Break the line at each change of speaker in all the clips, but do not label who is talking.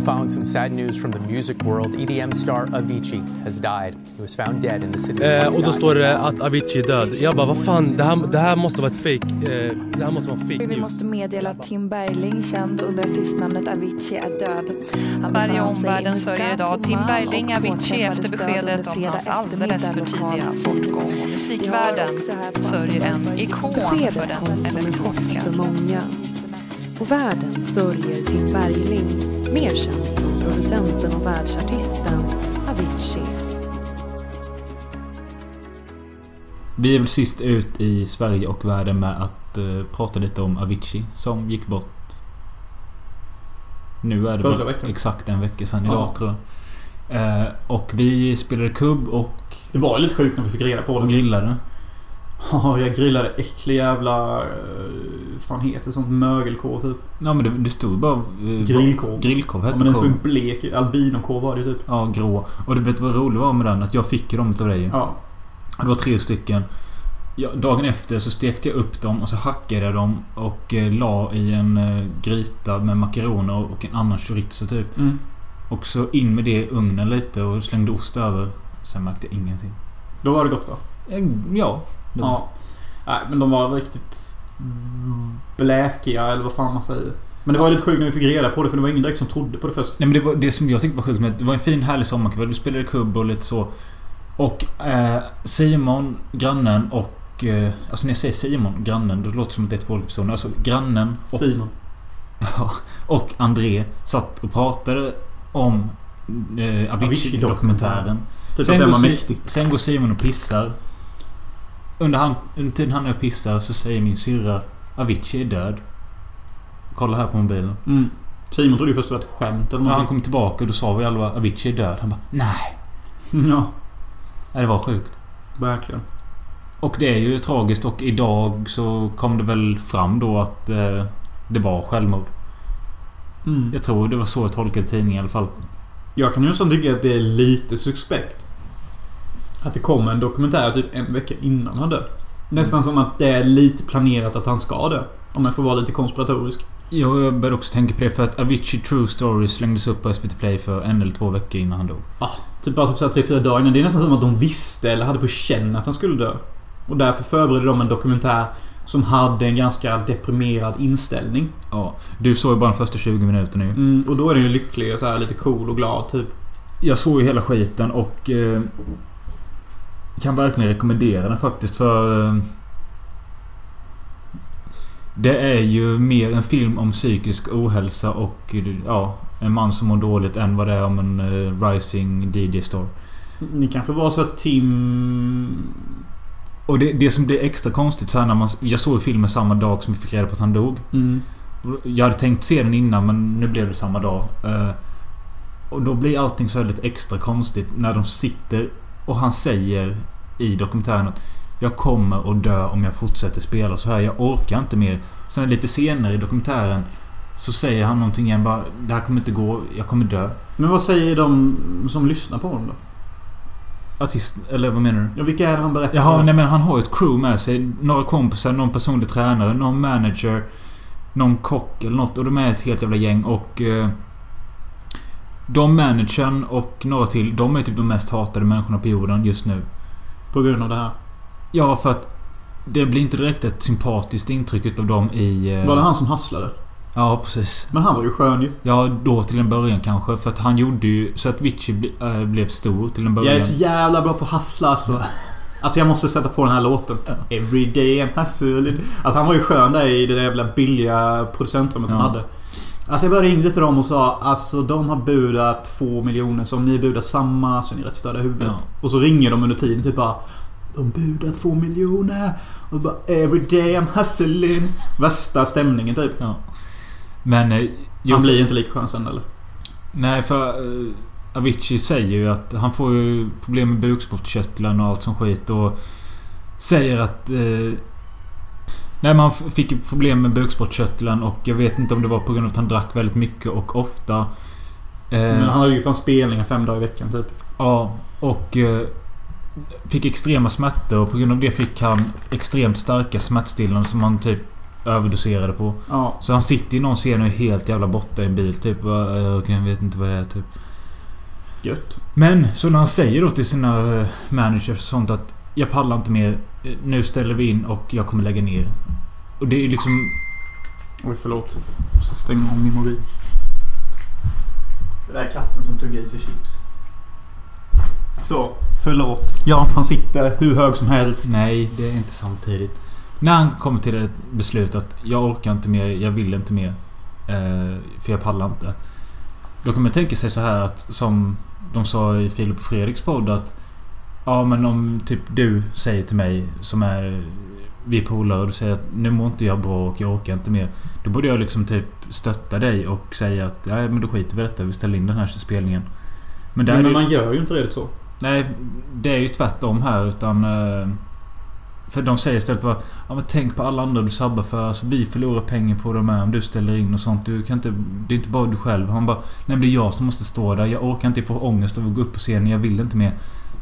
We're following some sad news from the music world. EDM star Avicii has died. He was found dead in the city of
Eh, och då
Moscow.
står det att Avicii är död. Jag bara, vad fan, det här, det här måste vara ett fake. Eh, det här måste vara fake
Vi
news.
måste meddela att Tim Bergling, känd under artistnamnet Avicii, är död. Han i
omvärlden sörjer idag Tim Bergling Avicii efter beskedet om hans alldeles för tidiga bortgång.
Vi
musikvärlden sörjer en ikon för den elektroniska
för många.
Och världen sörjer Tim Bergling, mer känd som producenten och världsartisten Avicii.
Vi är väl sist ut i Sverige och världen med att eh, prata lite om Avicii som gick bort... Nu är det
Förra veckan.
exakt en vecka sedan idag
Ja.
tror jag. Eh, och vi spelade kubb och
Det var lite sjukt när vi fick reda på det.
grillade.
Ja, jag grillade äcklig jävla... eh, fan heter sånt? Mögelkorv typ.
Ja men det, det stod bara... eh,
Grillkorv.
Grillkorv
Ja,
hette
men den såg blek Albinokorv var det typ.
Ja, grå. Och du vet vad roligt var med den? Att jag fick dem utav dig.
Ja.
Det var tre stycken. Ja, dagen efter så stekte jag upp dem och så hackade jag dem och eh, la i en eh, gryta med makaroner och en annan chorizo typ.
Mm.
Och så in med det i ugnen lite och slängde ost över. Sen märkte jag ingenting.
Då var det gott va?
Eh, Ja.
Ja. Nej, men de var riktigt bläkiga eller vad fan man säger. Men det var lite sjukt när vi fick reda på det för det var ingen direkt som trodde på det först.
Nej men det var det som jag tyckte var sjukt med det var en fin härlig sommarkväll. Vi spelade kubb och lite så. Och eh, Simon, grannen och... Eh, alltså när jag säger Simon, grannen, då låter det som att det är två olika personer. Alltså grannen och
Simon.
Ja, och André satt och pratade om eh, Avicii-dokumentären.
Typ
Sen går. Sen går Simon och pissar. Under, han, under tiden han är och pissar så säger min syrra Avicii är död. Kolla här på mobilen.
Mm. Simon trodde ju först att det var ett skämt eller
När han kom tillbaka då sa vi alla Avicii är död. Han bara nej.
Ja,
Nej, det var sjukt.
verkligen.
Och det är ju tragiskt och idag så kom det väl fram då att eh, det var självmord.
Mm.
Jag tror det var så jag tolkade tidningen i alla fall.
Jag kan ju nästan tycka att det är lite suspekt. Att det kommer en dokumentär typ en vecka innan han dör. Nästan som att det är lite planerat att han ska dö. Om jag får vara lite konspiratorisk.
Jo, jag började också tänka på det för att Avicii True Stories slängdes upp på SVT Play för en eller två veckor innan han dog.
Typ bara typ så här tre, fyra dagar innan. Det är nästan som att de visste eller hade på känn att han skulle dö. Och därför förberedde de en dokumentär som hade en ganska deprimerad inställning.
Ja. Du såg ju bara de första 20 minuterna ju.
Mm, och då är den ju lycklig och så här lite cool och glad typ.
Jag såg ju hela skiten och... Eh, kan verkligen rekommendera den faktiskt för... Eh, det är ju mer en film om psykisk ohälsa och eh, ja, en man som mår dåligt än vad det är om en eh, rising DJ-star.
Ni kanske var så att Tim...
Och det, det som blir extra konstigt så här när man... Jag såg filmen samma dag som vi fick reda på att han dog.
Mm.
Jag hade tänkt se den innan men nu blev det samma dag. Och då blir allting så lite extra konstigt när de sitter och han säger i dokumentären att Jag kommer att dö om jag fortsätter spela så här. Jag orkar inte mer. Sen lite senare i dokumentären så säger han någonting igen bara Det här kommer inte gå. Jag kommer dö.
Men vad säger de som lyssnar på honom då?
Artist... Eller vad menar du?
Ja, vilka är det han berättar
Jaha, nej men han har ju ett crew med sig. Några kompisar, någon personlig tränare, någon manager, någon kock eller något. Och de är ett helt jävla gäng och... Eh, de managern och några till, de är typ de mest hatade människorna på jorden just nu.
På grund av det här.
Ja, för att... Det blir inte direkt ett sympatiskt intryck utav dem i... Eh,
Var det han som hasslade?
Ja, precis.
Men han var ju skön ju.
Ja, då till en början kanske. För att han gjorde ju så att Vichy ble, äh, blev stor till en början.
Jag är så jävla bra på att hassla alltså. Alltså jag måste sätta på den här låten. Every day I'm hustling. Alltså han var ju skön där i det där jävla billiga producentrummet han
Ja.
hade. Alltså jag bara ringde till dem och sa alltså de har budat två miljoner så om ni budar samma så är ni rätt störda i huvudet.
Ja.
Och så ringer de under tiden typ bara De budar två miljoner. Och bara Every day I'm hustling. Värsta stämningen typ.
Ja. Men... Eh, jo,
Han blir inte lika skön sen eller?
Nej, för uh, Avicii säger ju att han får ju problem med bukspottkörteln och allt som skit och säger att... Uh, nej, men han fick ju problem med bukspottkörteln och jag vet inte om det var på grund av att han drack väldigt mycket och ofta. Eh,
Men han hade ju fan spelningar fem dagar i veckan typ.
Ja, och... eh, fick extrema smärtor och på grund av det fick han extremt starka smärtstillande som han typ överdoserade på.
Ja.
Så han sitter i någon scen och är helt jävla borta i en bil. Typ "Eh, okej, jag vet inte vad jag är. Typ.
Gött.
Men så när han säger då till sina managers och sånt att jag pallar inte mer. Nu ställer vi in och jag kommer lägga ner. Och det är liksom...
Oj, förlåt. Jag måste stänga av min mobil. Det där är katten som tuggar i sig chips. Så, förlåt. Ja, han sitter hur hög som helst.
Nej, det är inte samtidigt. När han kommer till ett beslut att jag orkar inte mer, jag vill inte mer. Eh, för jag pallar inte. Då kan man tänka sig så här att som de sa i Filip och Fredriks podd att Ja men om typ du säger till mig som är vi är polare och du säger att nu mår inte jag bra och jag orkar inte mer. Då borde jag liksom typ stötta dig och säga att nej men då skiter vi i detta. Vi ställer in den här spelningen. Men där
Men,
det-
man gör ju inte redigt så.
Nej, det är ju tvärtom här utan... eh, För de säger istället bara Ja men tänk på alla andra du sabbar för. Alltså, vi förlorar pengar på dem här om du ställer in och sånt. Du kan inte... Det är inte bara du själv. Han bara Nej men det är jag som måste stå där. Jag orkar inte få ångest av att gå upp på scenen. Jag vill inte mer.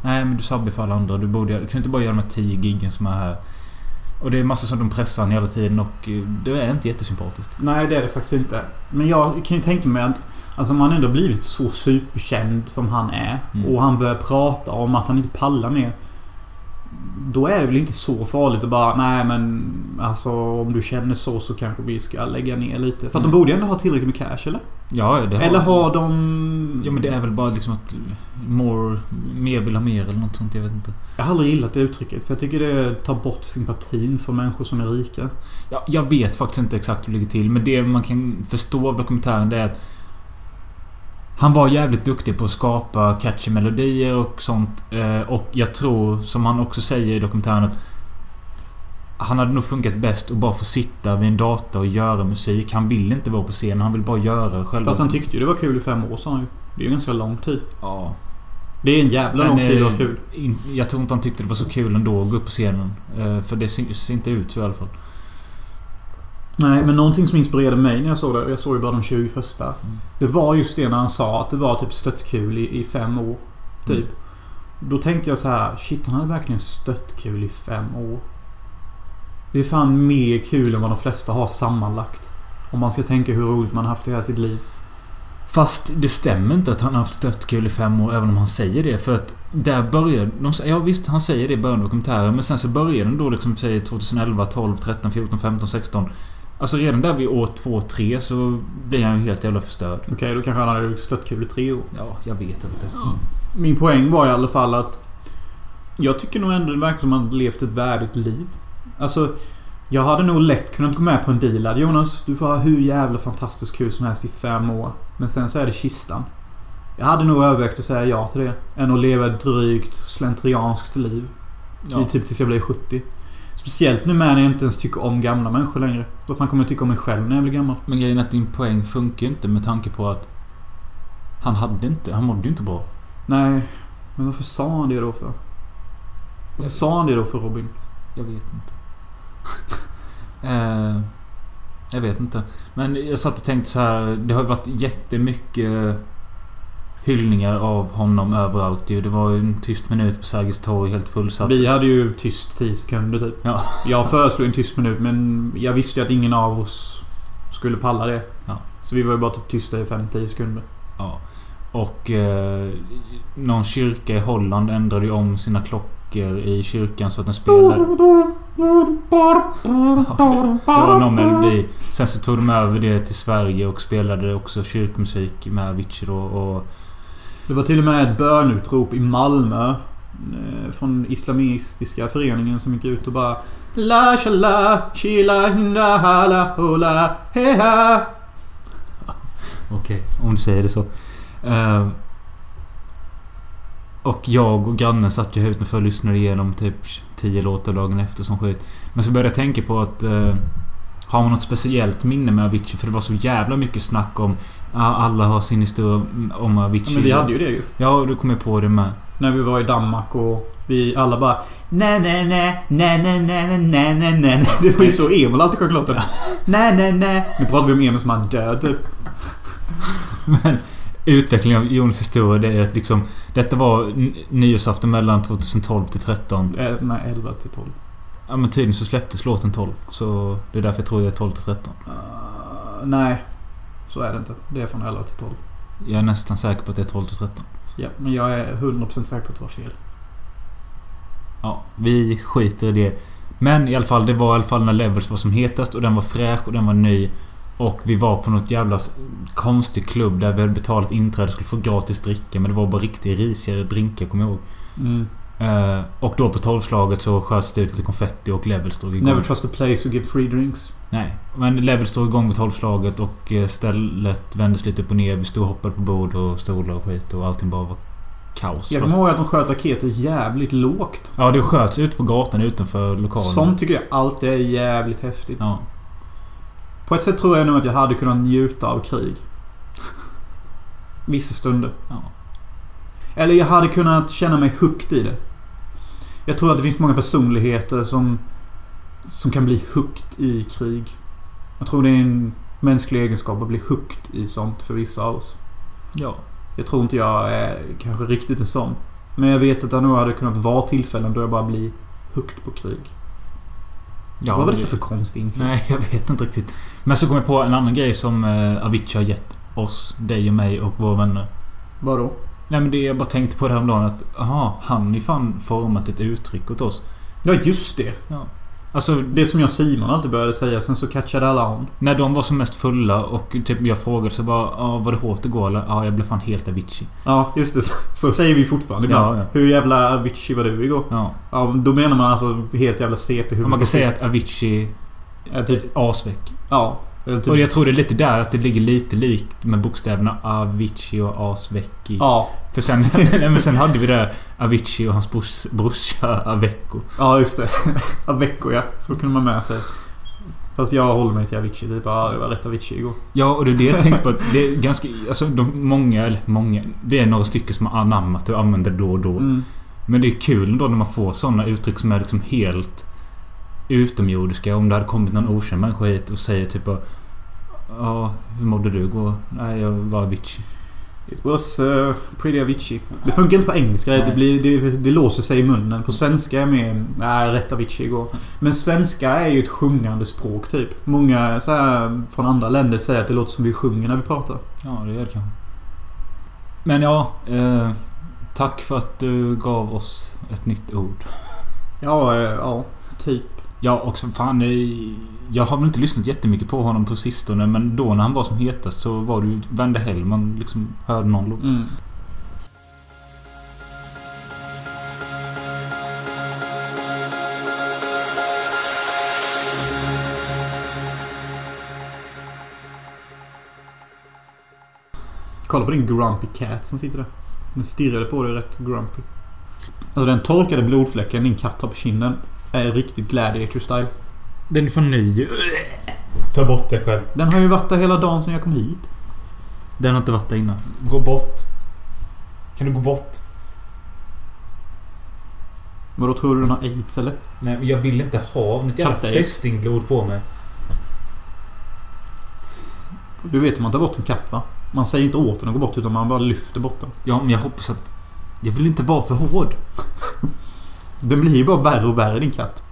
Nej men du sabbar för alla andra. Du borde... Du kan inte bara göra de här 10 giggen som är här. Och det är massor som de pressar hela tiden och eh, det är inte jättesympatiskt.
Nej, det är det faktiskt inte. Men jag kan ju tänka mig att Alltså om han ändå blivit så superkänd som han är
Mm.
och han börjar prata om att han inte pallar mer. Då är det väl inte så farligt att bara nej men alltså om du känner så så kanske vi ska lägga ner lite. För att de
Mm.
borde ju ändå ha tillräckligt med cash eller?
Ja, det har...
Eller har de...
Ja men det är väl bara liksom att... More... Mer vill ha mer eller något sånt. Jag vet inte.
Jag har aldrig gillat det uttrycket för jag tycker det tar bort sympatin för människor som är rika.
Ja, jag vet faktiskt inte exakt hur det ligger till, men det man kan förstå av dokumentären det är att han var jävligt duktig på att skapa catchy melodier och sånt. eh, Och jag tror, som han också säger i dokumentären, att han hade nog funkat bäst att bara få sitta vid en dator och göra musik. Han vill inte vara på scen, han vill bara göra själva...
Fast han tyckte ju det var kul i fem år sa han ju. Det är ju ganska lång tid.
Ja.
Det är en jävla
Men,
lång tid att
eh,
ha kul.
in- Jag tror inte han tyckte det var så kul ändå att gå upp på scenen. Eh, För det ser inte ut så i alla fall.
Nej, men någonting som inspirerade mig när jag såg det. Jag såg ju bara de 20 första.
Mm.
Det var just det när han sa att det var typ stött-kul i, i fem år. Typ.
Mm.
Då tänkte jag så här. Shit, han hade verkligen stött-kul i fem år. Det är fan mer kul än vad de flesta har sammanlagt. Om man ska tänka hur roligt man haft i hela sitt liv.
Fast det stämmer inte att han har haft störtkul i fem år, även om han säger det. För att där börjar... Ja visst, han säger det i början av dokumentären. Men sen så börjar den då liksom, säger 2011, 12, 13, 14, 15, 16. Alltså redan där vid år 2, 3 så blir han ju helt jävla förstörd.
Okej, då kanske han hade stött-kul i tre år.
Ja, jag vet inte.
Min poäng var i alla fall att Jag tycker nog ändå det verkar som att han levt ett värdigt liv. Alltså Jag hade nog lätt kunnat gå med på en deal. Att, Jonas, du får ha hur jävla fantastiskt kul som helst i fem år. Men sen så är det kistan. Jag hade nog övervägt att säga ja till det. Än att leva ett drygt slentrianskt liv.
Ja.
I typ tills jag blir 70. Speciellt nu med när jag inte ens tycker om gamla människor längre. Vad fan kommer jag tycka om mig själv när jag blir gammal?
Men grejen är att din poäng funkar ju inte med tanke på att... Han hade inte... Han mådde ju inte bra.
Nej, men varför sa han det då för? Varför sa han det då för Robin?
Jag vet inte. eh, jag vet inte. Men jag satt och tänkte så här. Det har ju varit jättemycket hyllningar av honom överallt ju. Det var ju en tyst minut på Sergels torg helt fullsatt.
Vi hade ju tyst 10 sekunder typ.
Ja.
Jag föreslog en tyst minut men jag visste ju att ingen av oss skulle palla det.
Ja.
Så vi var ju bara typ tysta i 5-10 sekunder.
Ja. Och eh, någon kyrka i Holland ändrade ju om sina klockor i kyrkan så att den spelade... Det var någon melodi. Sen så tog de över det till Sverige och spelade också kyrkmusik med Avicii då och...
Det var till och med ett bönutrop i Malmö. Eh, från Islamistiska föreningen som gick ut och bara La shala shila, hinda hala hola heha
Okej, om du säger det så. Uh, och jag och grannen satt ju här utanför och lyssnade igenom typ 10 låtar dagen efter som skit. Men så började jag tänka på att... Uh, har man något speciellt minne med Avicii? För det var så jävla mycket snack om ah, alla har sin historia om Avicii.
ja, Men vi hade ju det ju.
Ja, du kom jag på det med.
När vi var i Danmark och vi alla bara Nej nej nej nej nej nej nej nej nej nej Det var ju så Emil alltid sjöng låten. Nej nej nej. Nu pratar vi om Emil som är död typ.
Men utvecklingen av Jonas historia det är att liksom... Detta var nyårsafton mellan 2012 till 13.
Eh, Nej 11 till 12.
Ja men tydligen så släpptes låten 12. Så det är därför jag tror det är 12 till 13.
Uh, nej. Så är det inte. Det är från 11 till 12.
Jag är nästan säker på att det är 12 till 13.
Ja, men jag är 100% säker på att det var fel.
Ja, vi skiter i det. Men i alla fall, det var i alla fall när Levels var som hetast och den var fräsch och den var ny. Och vi var på något jävla konstig klubb där vi hade betalat inträde och skulle få gratis dricka. Men det var bara riktigt risiga drinkar, kommer jag ihåg.
Mm.
Eh, och då på tolvslaget så sköts det ut lite konfetti och Levels drog igång.
Never trust a place to give free drinks.
Nej, men Levels drog igång vid tolvslaget och eh, stället vändes lite upp och ner. Vi stod och hoppade på bord och stolar och skit och allting bara var kaos.
Jag kommer ihåg att de sköt raketer jävligt lågt.
Ja, det sköts ut på gatan utanför lokalen.
Sånt tycker jag alltid är jävligt häftigt.
Ja.
På ett sätt tror jag nog att jag hade kunnat njuta av krig. Vissa stunder.
Ja.
Eller jag hade kunnat känna mig hooked i det. Jag tror att det finns många personligheter som... Som kan bli hooked i krig. Jag tror det är en mänsklig egenskap att bli hooked i sånt för vissa av oss.
Ja.
Jag tror inte jag är kanske riktigt en sån. Men jag vet att det nog hade kunnat vara tillfällen då jag bara blir hooked på krig.
ja
Vad var
det-
detta för konstig info?
Nej, jag vet inte riktigt. Men så kom jag på en annan grej som eh, Avicii har gett oss, dig och mig och våra vänner.
Vadå?
Nej men det jag bara tänkte på det här om dagen att aha, han har fan format ett uttryck åt oss.
Ja, just det.
Alltså
Det som jag och Simon alltid började säga, sen så catchade alla on.
när de var som mest fulla och typ jag frågade så bara ja, var det hårt igår eller? Ja, jag blev fan helt Avicii.
Ja, just det. Så säger vi fortfarande ibland.
Ja, ja.
Hur jävla Avicii var du igår?
Ja.
Ja, då menar man alltså helt jävla CP huvud
Och man kan säga att Avicii
Ja, typ.
är asväck.
Ja. Typ.
Och jag tror det är lite där att det ligger lite likt med bokstäverna Avicii och asväck i.
Ja.
För sen, men sen hade vi det Avicii och hans brors, brorsa Aveco.
Ja, just det. Aveco, ja. Så kunde man med sig. Fast jag håller mig till Avicii. Typ, ja, det var rätt Avicii igår.
Ja, och det är det jag tänkte på. Det är ganska... Alltså de, många, eller många. Det är några stycken som har anammat och använder det då och då.
Mm.
Men det är kul ändå när man får sådana uttryck som är liksom helt utomjordiska. Om det hade kommit någon okänd människa hit och säger typ Ja, hur mådde du igår? Nej, jag var Avicii.
It was uh, pretty Avicii. Det funkar inte på engelska.
Nej.
Det, blir, det, det låser sig i munnen. På svenska är mer... Nej, rätt Avicii igår. Men svenska är ju ett sjungande språk typ. Många så här, från andra länder säger att det låter som vi sjunger när vi pratar.
Ja, det gör det kanske. Men ja, eh, tack för att du gav oss ett nytt ord.
Ja, eh, ja. Typ.
Ja, och så fan... eh, Jag har väl inte lyssnat jättemycket på honom på sistone, men då när han var som hetast så var det ju Vände Hell man liksom hörde någon låt.
Mm. Kolla på din grumpy cat som sitter där. Den stirrade på dig rätt grumpy. Alltså den torkade blodfläcken din katt har på kinden är riktigt gladiator style.
Den är för ny. Ta bort det själv.
Den har ju varit där hela dagen sedan jag kom hit.
Den har inte varit där innan. Gå bort. Kan du gå bort?
Vadå tror du den har aids eller?
Nej, men jag vill inte ha något jävla fästingblod på mig.
Du vet hur man tar bort en katt va? Man säger inte åt den att gå bort utan man bara lyfter bort den.
Ja, men jag hoppas att... Jag vill inte vara för hård.
Den blir ju bara värre och värre din katt.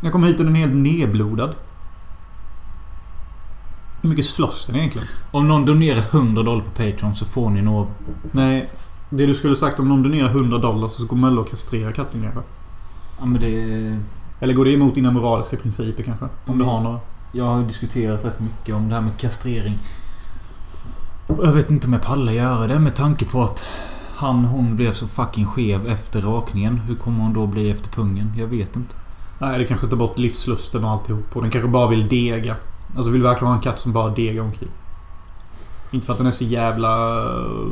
Jag kommer hit och den är helt nedblodad. Hur mycket slåss den egentligen?
Om någon donerar 100 dollar på Patreon så får ni något.
Nej. Det du skulle sagt om någon donerar 100 dollar så går Mölle och kastrerar katten kanske.
Ja, men det...
Eller går det emot dina moraliska principer kanske? Om du har några.
Jag har diskuterat rätt mycket om det här med kastrering. Jag vet inte om jag pallar göra det med tanke på att han hon blev så fucking skev efter rakningen. Hur kommer hon då bli efter pungen? Jag vet inte.
Nej, det kanske tar bort livslusten och alltihop. Och den kanske bara vill dega. Alltså vill verkligen ha en katt som bara degar omkring. Inte för att den är så jävla... eh,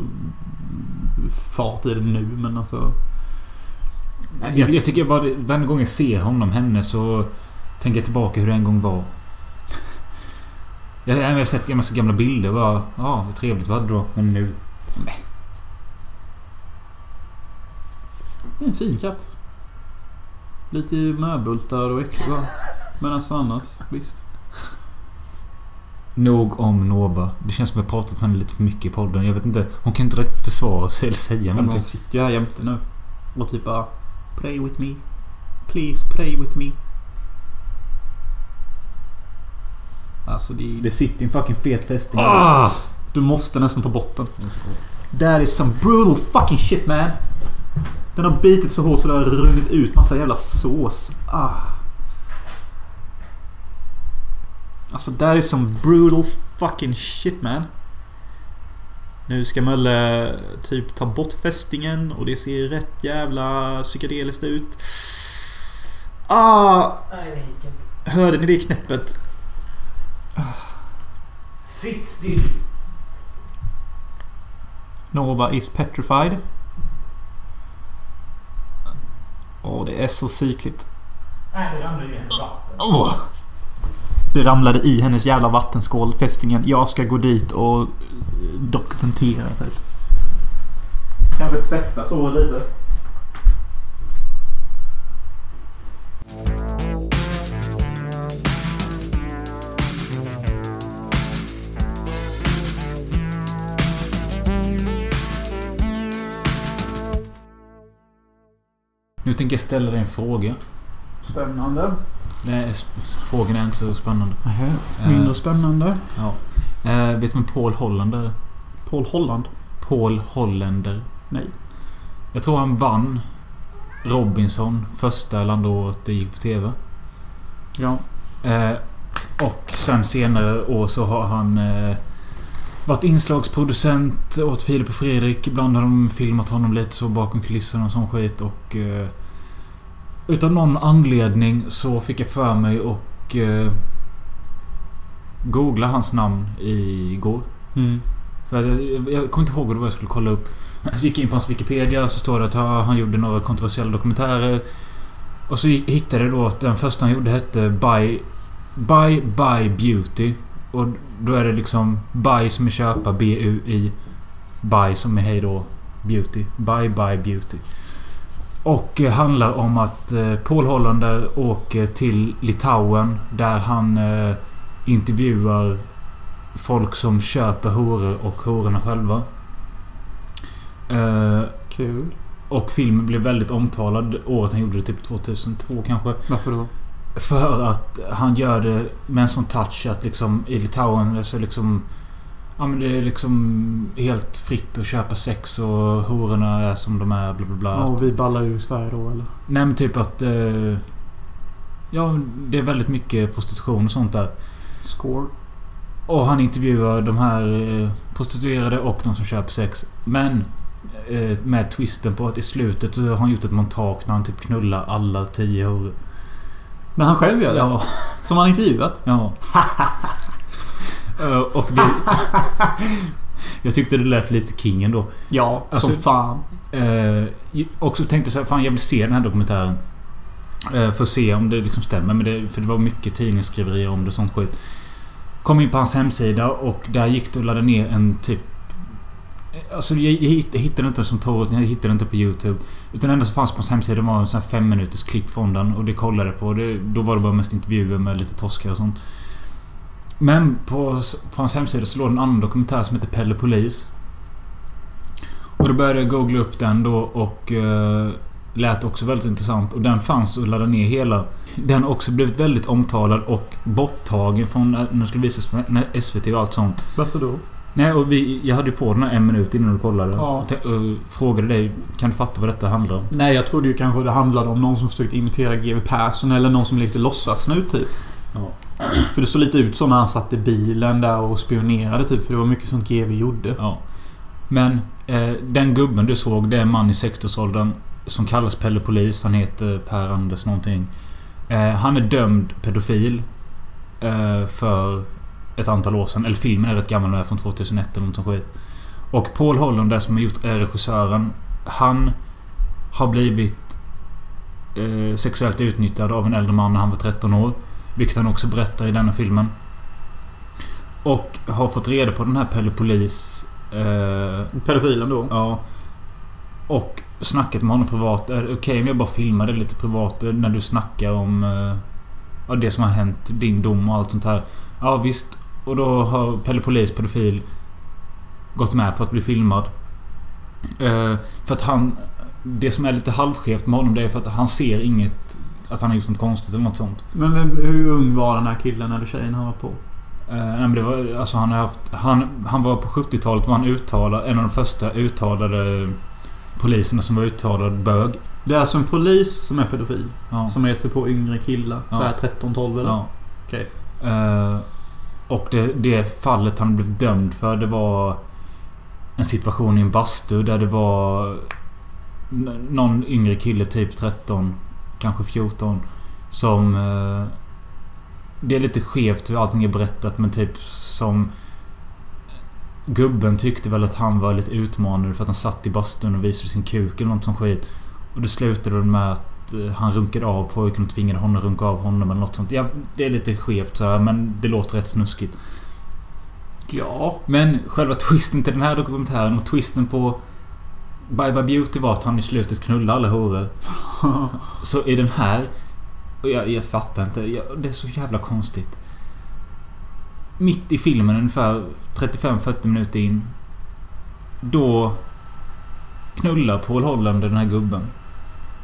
Fart i den nu men alltså...
Jag, jag tycker bara varje gång jag ser honom, henne, så tänker jag tillbaka hur det en gång var. Jag, jag har sett en massa gamla bilder och bara... Ja, vad trevligt vi hade då. Men nu...
Mm, det är en fin katt. Lite möbultar och äcklig va? Men alltså annars, visst.
Nog om Nova. Det känns som att vi har pratat med henne lite för mycket i podden. Jag vet inte. Hon kan inte direkt försvara sig eller säga
ja,
någonting.
Hon sitter ju här jämte nu. Och typ bara... Pray with me. Please pray with me. Alltså det... är...
Det sitter en fucking fet fästing
ah! Du måste nästan ta bort den. That is some brutal fucking shit man. Den har bitit så hårt så det har runnit ut massa jävla sås. Ah. Alltså that is some brutal fucking shit man. Nu ska Mölle typ ta bort fästingen och det ser rätt jävla psykedeliskt ut. Ah! Hörde ni det knäppet?
Sitt still!
Nova is petrified. Åh, det är så cykligt.
Nej, det ramlade i hennes vatten.
Åh! Det ramlade i hennes jävla vattenskål, fästingen. Jag ska gå dit och dokumentera typ. Kanske tvätta så lite.
Nu tänker jag ställa dig en fråga.
Spännande.
Nej, frågan är inte så spännande.
Mindre spännande.
Eh, vet du vem Paul Hollander är?
Paul Holland.
Paul Hollander.
Nej.
Jag tror han vann Robinson första landåret det gick på TV.
Ja.
Eh, och sen senare år så har han eh, varit inslagsproducent åt Filip och Fredrik. Ibland har de filmat honom lite så bakom kulisserna och sån skit. Och eh, utav någon anledning så fick jag för mig och eh, googla hans namn igår.
Mm.
För jag, jag kommer inte ihåg vad jag skulle kolla upp. Jag gick in på hans Wikipedia så står det att han, gjorde några kontroversiella dokumentärer. Och så hittade jag då att den första han gjorde hette Buy... Buy Buy Beauty. Och då är det liksom som är köpa, B-U-I. Buy som är hej då, Beauty. Buy Buy Beauty. Och eh, handlar om att eh, Paul Hollander åker till Litauen där han eh, intervjuar folk som köper horor och hororna själva.
Kul.
och filmen blev väldigt omtalad året han gjorde det, typ 2002 kanske.
Varför då?
För att han gör det med en sån touch att liksom i Litauen så liksom... Ja men det är liksom helt fritt att köpa sex och hororna är som de är bla bla bla.
Ja, och vi ballar ur Sverige då eller?
Nej men typ att... Eh, ja, det är väldigt mycket prostitution och sånt där.
Score.
Och han intervjuar de här eh, prostituerade och de som köper sex. Men eh, med twisten på att i slutet så har han gjort ett montage när han typ knullar alla tio horor.
Men han själv gör det?
Ja,
Som han intervjuat?
ja. Eh, och det... Jag tyckte det lät lite king ändå.
Ja,
Alltså-
som fan.
Eh, och så tänkte jag så här, fan jag vill se den här dokumentären. Eh, för att se om det liksom stämmer. Men det, för det var mycket tidningsskriverier om det och sånt skit. Kom in på hans hemsida och där gick det att ladda ner en typ... Alltså jag, jag hittade inte som torrent, jag hittade inte på YouTube. Utan det enda som fanns på hans hemsida var en sån här fem minuters klipp från den. Och det kollade jag på. Det, då var det bara mest intervjuer med lite torskar och sånt. Men på, på hans hemsida så låg det en annan dokumentär som heter Pelle Polis. Och då började jag googla upp den då och uh, lät också väldigt intressant. Och den fanns och laddade ner hela. Den har också blivit väldigt omtalad och borttagen från eh, när den skulle visas på SVT och allt sånt.
Varför då?
Nej, och vi, jag hade ju på den här en minut innan du kollade.
Ja.
Och, te- och frågade dig, kan du fatta vad detta handlar om?
Nej, jag trodde ju kanske det handlade om någon som försökte imitera GW Persson eller någon som lekte låtsasnut typ.
Ja.
För det såg lite ut så när han satt i bilen där och spionerade typ. För det var mycket sånt GW gjorde.
Ja. Men eh, den gubben du såg, det är en man i 60-årsåldern. Som kallas Pelle Polis. Han heter Per Anders någonting. Eh, han är dömd pedofil. Eh, för ett antal år sedan. Eller filmen är rätt gammal, är från 2001 eller något sånt skit. Och Paul Hollander som har gjort regissören. Han har blivit eh, sexuellt utnyttjad av en äldre man när han var 13 år. Vilket han också berättar i denna filmen. Och har fått reda på den här Pelle Polis Eh,
Pedofilen då.
ja. Och snackat med honom privat. Är det okej om jag bara filmar det lite privat eh, när du snackar om eh, ja, det som har hänt, din dom och allt sånt här? Ja visst. Och då har Pelle Polis, pedofil, gått med på att bli filmad. Eh, för att han... Det som är lite halvskevt med honom det är för att han ser inget... Att han har gjort något konstigt eller något sånt.
Men vem, hur ung var den här killen eller tjejen han var på?
Eh, nej, men det var, alltså han, har haft, han, han var på 70-talet var han uttalad, en av de första uttalade poliserna som var uttalad bög.
Det är alltså en polis som är pedofil.
Ja.
Som ger sig på yngre killar.
Ja.
Så här 13-12 eller?
ja.
Okej.
Eh, och det, det fallet han blev dömd för det var en situation i en bastu där det var någon yngre kille, typ 13, kanske 14, som... Eh, det är lite skevt hur allting är berättat men typ som... Gubben tyckte väl att han var lite utmanande för att han satt i bastun och visade sin kuk eller något sånt skit. Och det slutade med att eh, han runkade av pojken och tvingade honom att runka av honom eller något sånt. Ja, det är lite skevt så här, men det låter rätt snuskigt.
Ja.
Men själva twisten till den här dokumentären och twisten på Bye Bye Beauty var att han i slutet knullar alla horor. Så i den här... Jag, jag fattar inte. Jag, det är så jävla konstigt. Mitt i filmen ungefär 35-40 minuter in. Då knullar Paul Holland den här gubben.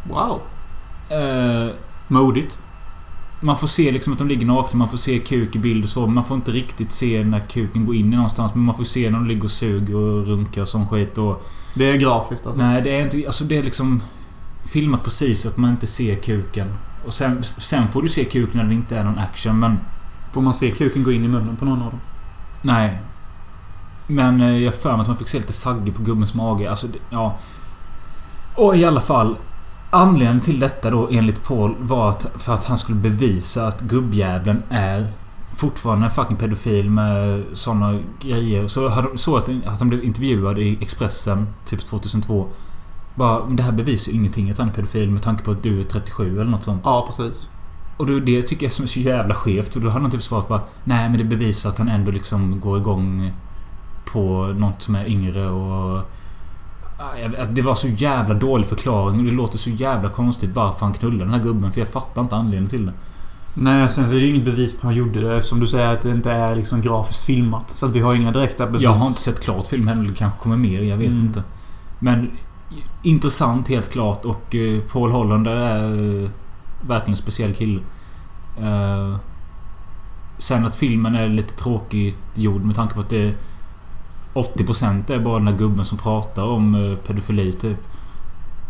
wow.
Eh,
Modigt.
man får se liksom att de ligger nakna, man får se kuk i bild och så. Man får inte riktigt se när kuken går in i någonstans. Men man får se när de ligger och suger och runkar och sån skit. Och,
Det är grafiskt alltså.
Nej, det är inte... Alltså det är liksom... Filmat precis så att man inte ser kuken. Och sen, sen får du se kuken när det inte är någon action, men...
Får man se kuken gå in i munnen på någon av dem?
Nej. Men eh, jag har för mig att man fick se lite sagge på gubbens mage. Alltså, det, ja. Och i alla fall. Anledningen till detta då enligt Paul var att för att han skulle bevisa att gubbjäveln är fortfarande en fucking pedofil med såna grejer. Så hade- så att, att han blev intervjuad i Expressen typ 2002. Bara, men det här bevisar ju ingenting att han är pedofil med tanke på att du är 37 eller något sånt.
Ja, precis.
Och då, det tycker jag är så jävla skevt. Och då hade han typ svarat bara Nej men det bevisar att han ändå liksom går igång på något som är yngre och... Jag vet, Det var så jävla dålig förklaring och det låter så jävla konstigt varför han knullar den här gubben. För jag fattar inte anledningen till det.
Nej, sen så är det ju inget bevis på att han gjorde det eftersom du säger att det inte är liksom grafiskt filmat. Så att vi har inga direkta bevis.
Jag har inte sett klart filmen heller. Det kanske kommer mer. Jag vet
Mm.
inte. Men intressant helt klart och eh, Paul Hollander är eh, verkligen en speciell kille. Eh, sen att filmen är lite tråkigt gjord med tanke på att det 80% är bara den här gubben som pratar om eh, pedofili typ.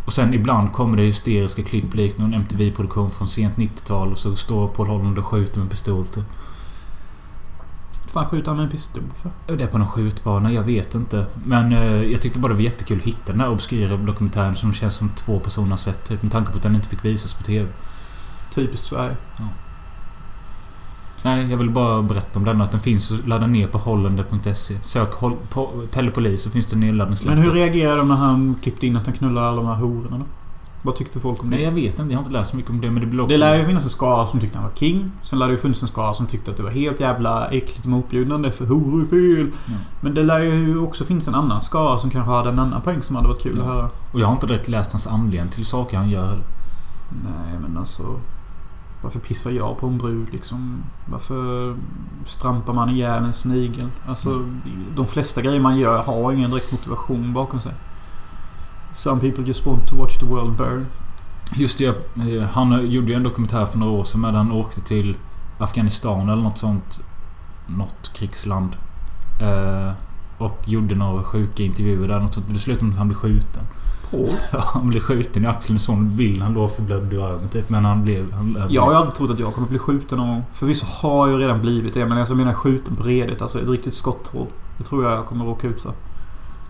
Och sen ibland kommer det hysteriska klipp likt någon MTV-produktion från sent 90-tal och så står Paul Hollander och skjuter med pistol typ.
fan skjuter han med en pistol för?
Det är på någon skjutbana, jag vet inte. Men eh, jag tyckte bara det var jättekul att hitta den här obskyra dokumentären som känns som två personer har sett. Typ, med tanke på att den inte fick visas på TV.
Typiskt Sverige.
Nej, jag vill bara berätta om den. Att den finns att ladda ner på hollander.se. Sök Hol- på Pelle Polis så finns det nedladdningslänkar.
Men hur reagerade de när han klippte in att han knullade alla de här hororna då? Vad tyckte folk om det?
Nej, jag vet inte. Jag har inte läst så mycket om det. Men det blir.
Det lär ju finnas en skara som tyckte han var king. Sen lär det ju funnits en skara som tyckte att det var helt jävla äckligt och motbjudande för horor är fel.
Ja.
Men det lär ju också finnas en annan skara som kanske hade en annan poäng som hade varit kul
Ja.
att höra.
Och jag har inte direkt läst hans anledning till saker han gör.
Nej men alltså... Varför pissar jag på en brud liksom? Varför strampar man ihjäl en snigel? Alltså de flesta grejer man gör har ingen direkt motivation bakom sig. Some people just want to watch the world burn.
Just det, eh, han gjorde ju en dokumentär för några år sedan med han åkte till Afghanistan eller något sånt. Något krigsland. Eh, och gjorde några sjuka intervjuer där. Något sånt. Det slutade med att han blev skjuten. Ja, han blev skjuten i axeln. Sån bild. Han låg förblödd i ögonen typ. Men han blev... Han,
Jag har aldrig trott att jag kommer bli skjuten någon gång. Förvisso har jag ju redan blivit det. Men alltså jag menar skjuten på redigt. Alltså ett riktigt skotthål. Det tror jag jag kommer råka ut för.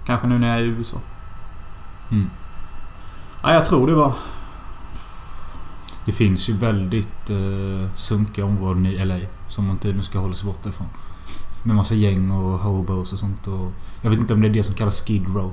Kanske nu när jag är i USA.
Mm.
Nej, jag tror det var...
Det finns ju väldigt eh, sunkiga områden i LA. Som man tydligen ska hålla sig borta ifrån. Med massa gäng och hobos och sånt. Och jag vet inte om det är det som kallas Skid Row.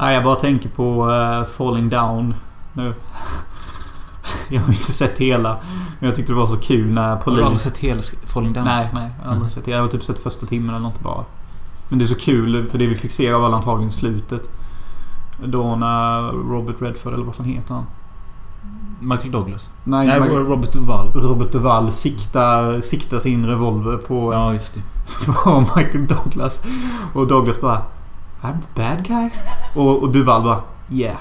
Nej, jag bara tänker på eh, Falling Down nu. jag har inte sett hela. Men jag tyckte det var så kul när
Har du aldrig sett hela Falling Down?
Nej, nej. Jag har aldrig sett. Jag har typ sett första timmen eller något bara. Men det är så kul för det vi fick se var väl antagligen slutet. Då när Robert Redford, eller vad fan heter han?
Michael Douglas?
Nej,
Nej,
Nej
Robert Duvall.
Robert Duvall siktar, siktar sin revolver på,
Ja, just det.
på Michael Douglas. Och Douglas bara I'm the bad guy. Och, och Duvall bara Yeah.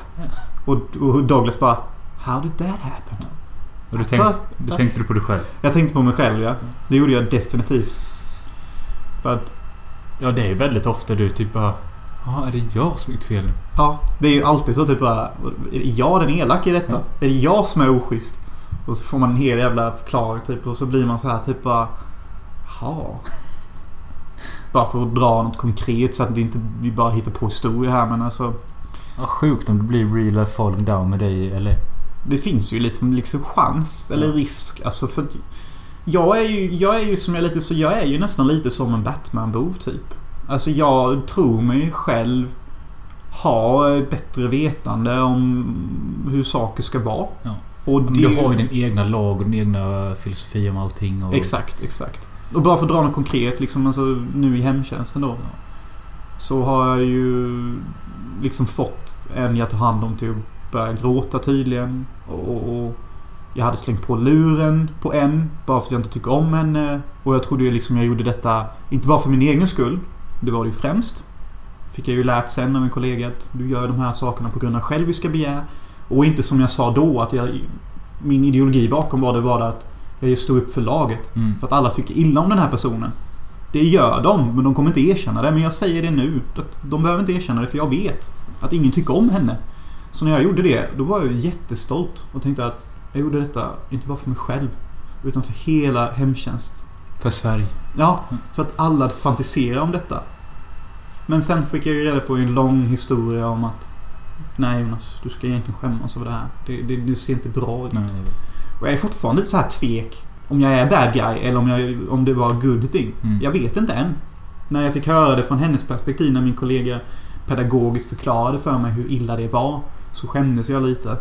Och, och Douglas bara How did that happen?
Och du, tänk, du tänkte du på dig själv?
Jag tänkte på mig själv ja. Det gjorde jag definitivt. För att
Ja, det är väldigt ofta du typ bara... Ja, är det jag som gjort fel nu?
Ja, det är ju alltid så typ bara... Är det jag den elaka i detta?
Ja.
Är det jag som är oschysst? Och så får man en hel jävla förklaring typ och så blir man så här typ bara... Ja. Bara för att dra något konkret så att det inte vi bara hittar på historier här men alltså...
Ja, sjukt om det blir real life falling down med dig eller...
Det finns ju liksom, liksom chans eller risk. Alltså för... Jag är ju, jag är ju som jag lite så... Jag är ju nästan lite som en Batman-bov typ. Alltså jag tror mig själv ha bättre vetande om hur saker ska vara.
Ja.
Och
Men
det,
du har ju din egna lag och din egna filosofi om allting och...
Exakt, exakt. Och bara för att dra något konkret liksom, alltså nu i hemtjänsten då. Så har jag ju liksom fått en jag tar hand om till att börja gråta tydligen. Och, och jag hade slängt på luren på en bara för att jag inte tycker om henne. Och jag trodde ju liksom jag gjorde detta, inte bara för min egen skull. Det var det ju främst. Fick jag ju lärt sen av en kollega att du gör de här sakerna på grund av själviska begär. Och inte som jag sa då att jag... Min ideologi bakom var det var det att jag står upp för laget.
Mm.
För att alla tycker illa om den här personen. Det gör de, men de kommer inte erkänna det. Men jag säger det nu. Att de behöver inte erkänna det, för jag vet att ingen tycker om henne. Så när jag gjorde det, då var jag jättestolt och tänkte att jag gjorde detta, inte bara för mig själv, utan för hela hemtjänst.
För Sverige.
Ja, så att alla fantiserar om detta. Men sen fick jag ju reda på en lång historia om att Nej Jonas, du ska egentligen skämmas över det här. Det, det, det ser inte bra ut.
Nej.
Och jag är fortfarande lite så här tvek. Om jag är bad guy eller om, jag, om det var good thing.
Mm.
Jag vet inte än. När jag fick höra det från hennes perspektiv när min kollega pedagogiskt förklarade för mig hur illa det var. Så skämdes jag lite.